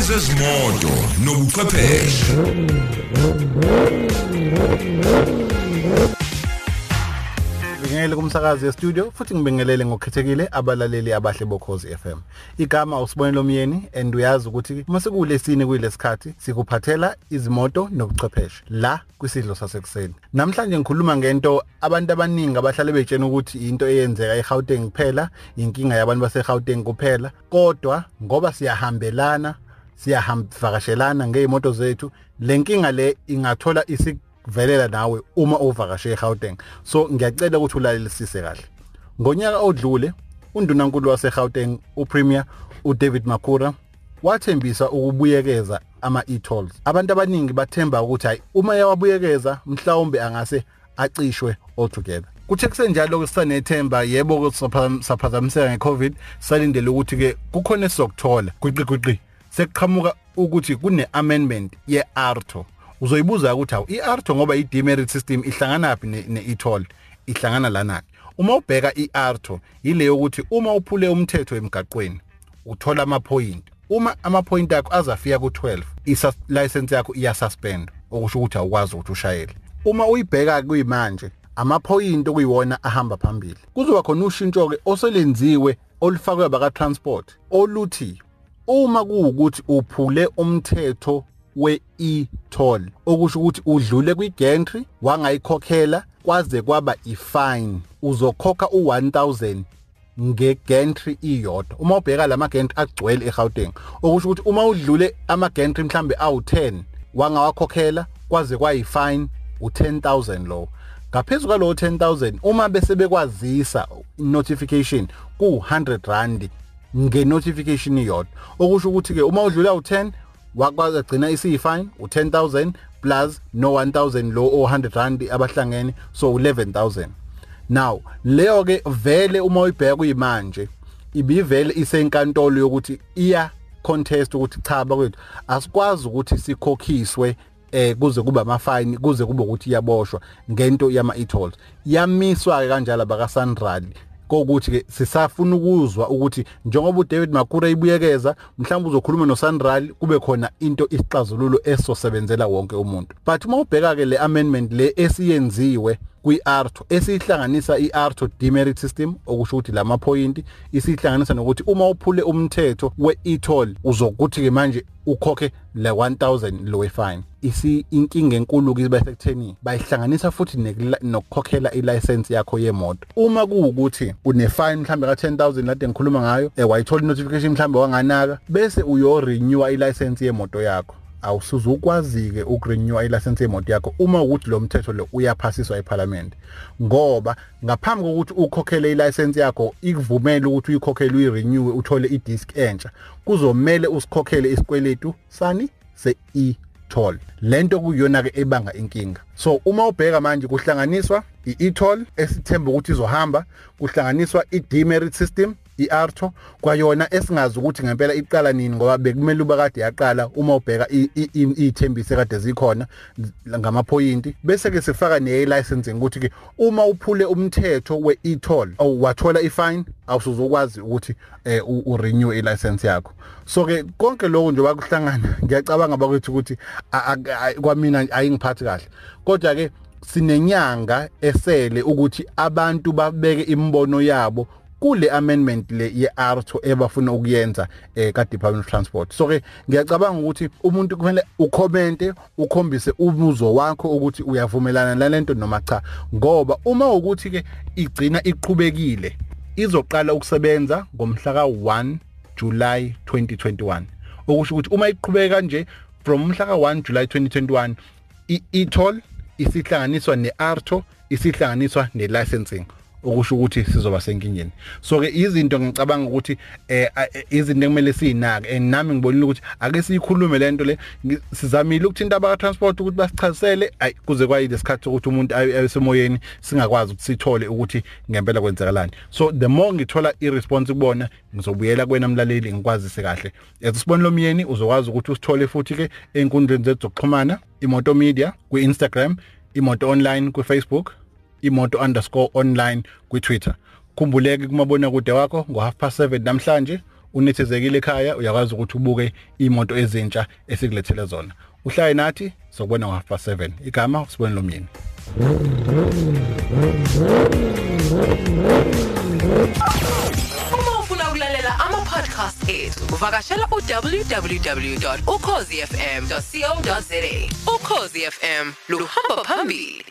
ezezimoto nobuchwepheshe. Ngibingelele kumsakazi ye-studio futhi ngibingelele ngokukhethekile abalaleli abahle bokhozi FM igama usibonelo myeni and uyazi ukuthi uma sikulesine kuyilesikhathi sikuphathela izimoto nobuchwepheshe la kwisidlo sasekuseni. Namhlanje ngikhuluma ngento abantu abaningi abahlale betshena ukuthi into eyenzeka eGauteng kuphela inkinga yabantu baseGauteng kuphela kodwa ngoba siyahambelana siyahambavakashelana ngezimoto zethu. Lenkinga le ingathola isik velela nawe uma uvakashe eGauteng. So ngiyacela ukuthi ulalelisise kahle. Ngonyaka odlule undunankulu waseGauteng uPremier uDavid Makura wathembisa ukubuyekeza ama e-tolls abantu abaningi bathemba ukuthi hayi uma yawabuyekeza mhlawumbe angase acishwe altogether. Kuthe kusenjalo kusanethemba yebo ukuthi saphazamiseka ngeCovid salindele ukuthi ke kukhona esizokuthola gwiqi gwiqi sekuqhamuka ukuthi kune amendment ye-ARTO. Uzoyibuza ukuthi awu i-ARTO ngoba i-demerit system ihlangana phi ne-e-toll? Ihlangana lana uma ubheka i-ARTO ile yokuthi uma uphule umthetho emgaqweni uthola ama-point. Uma ama-point akho azafika ku-12 i-license yakho iyasuspend okusho ukuthi awukwazi ukuthi ushayele. Uma uyibheka kuyimanje amaphoyint okuyiwona ahamba phambili. Kuzoba khona ushintsho ke oselenziwe olufakwe baka transport oluthi uma kuwukuthi uphule umthetho we-e-toll okusho ukuthi udlule kwi-gantry wangayikhokhela kwaze kwaba i-fine. Uzokhokha u1000 ngegantry iyodwa. Uma ubheka lama gantry agcwele eGauteng okusho ukuthi uma udlule ama gantry mhlambe awu10 wangawakhokhela kwaze kwayi-fine u10000 lo ngaphezulu kwalo 10000 uma bese bekwazisa notification ku100 rand ngenotification iyodwa okusho ukuthi ke uma udlula u10 wakwazi agcina isiyifine u10000 plus no 1000 lo o100 rand abahlangene so 11000 now leyo ke vele uma uyibheka kuyimanje ibivele isenkantolo yokuthi iya contest ukuthi cha bakwethu asikwazi ukuthi sikhokhiswe eh kuze kube amafine kuze kube ukuthi iyaboshwa ngento yama e-tolls yamiswa kanjalo baka Sanral kokuthi ke sisafuna ukuzwa ukuthi njengoba uDavid Makura ibuyekeza mhlawumbe uzokhuluma noSandral kube khona into isixazululo esosebenzela wonke umuntu. But uma ubheka ke le amendment le esiyenziwe kwi-ARTO esihlanganisa i-ARTO demerit system okusho ukuthi lama point isihlanganisa nokuthi uma uphule umthetho we-e-toll uzokuthi ke manje ukhokhe le 1000 lo fine isi inkinga enkulu kibe sekutheni bayihlanganisa futhi nokukhokhela ilicense yakho yemoto. Uma kuukuthi une fine mhlambe ka 10000 lade ngikhuluma ngayo eh wayithola notification mhlambe wanganaka bese uyo renew ilicense yemoto yakho. Awusuze ukwazi-ke ukurenewa ilayisensi yemoto yakho uma ukuthi lo mthetho lo uyaphasiswa eParliament ngoba ngaphambi kokuthi ukhokhele ilayisensi yakho ikuvumele ukuthi uyikhokhele uyirenew uthole idisk entsha kuzomela usikhokhele isikweletu sani se-e toll lento kuyona ke ebanga inkinga. So uma ubheka manje kuhlanganiswa i-e-toll esithemba ukuthi izohamba kuhlanganiswa i-demerit system iArto kwayona esingazi ukuthi ngempela iqala nini ngoba bekumele ubakade yaqala uma ubheka ithembise kade zikhona ngamaphoyinti. Bese ke sifaka ne licensing ukuthi ke uma uphule umthetho we-e-toll aw wathola ifine awusuzokwazi ukuthi eh, urenew ilicense yakho. So ke konke lokho nje bakuhlangana ngiyacabanga bakwethu ukuthi kwamina ayingiphathi kahle. Kodwa ke sinenyanga esele ukuthi abantu babeke imbono yabo kule amendment le yeArto ebafuna ukuyenza eh ka Department of Transport. So ke ngiyacabanga ukuthi umuntu kumele ucommente ukhombise umuzo wakho ukuthi uyavumelana nalento noma cha. Ngoba uma ukuthi ke igcina iqhubekile izoqala ukusebenza ngomhla ka1 July 2021 okusho ukuthi uma iqhubeka kanje from umhla ka1 July 2021 i-e-toll isihlanganiswa neArto isihlanganiswa nelicensing. Okusho ukuthi sizoba senkingeni. So ke izinto ngicabanga ukuthi eh izinto ekumele sinake and nami ngibonile ukuthi ake siyikhulume lento le. Sizamile ukuthinta abaka transport ukuthi basichazisele ay kuze kwayile isikhathi ukuthi umuntu ayesemoyeni singakwazi ukuthi sithole ukuthi ngempela kwenzakalani. So the more ngithola i-response kubona ngizobuyela kuwena mlaleli ngikwazise kahle. Esibonile lomyeni uzokwazi ukuthi usithole futhi ke enkundleni zethu zokuxhumana imoto media kwi-Instagram imoto online kwi-Facebook imoto_online kwi-Twitter. Khumbuleke kumabona kude wakho ngo half past 7 namhlanje unethezekile ekhaya uyakwazi ukuthi ubuke imoto ezintsha esikulethele zona. Uhlaye nathi sokubona ngo half past 7 igama usibone lo myeni. Uma ufuna ukulalela ama-podcast ethu uvakashela u-www.ukhozifm.co.za ukhozi fm luhamba phambili.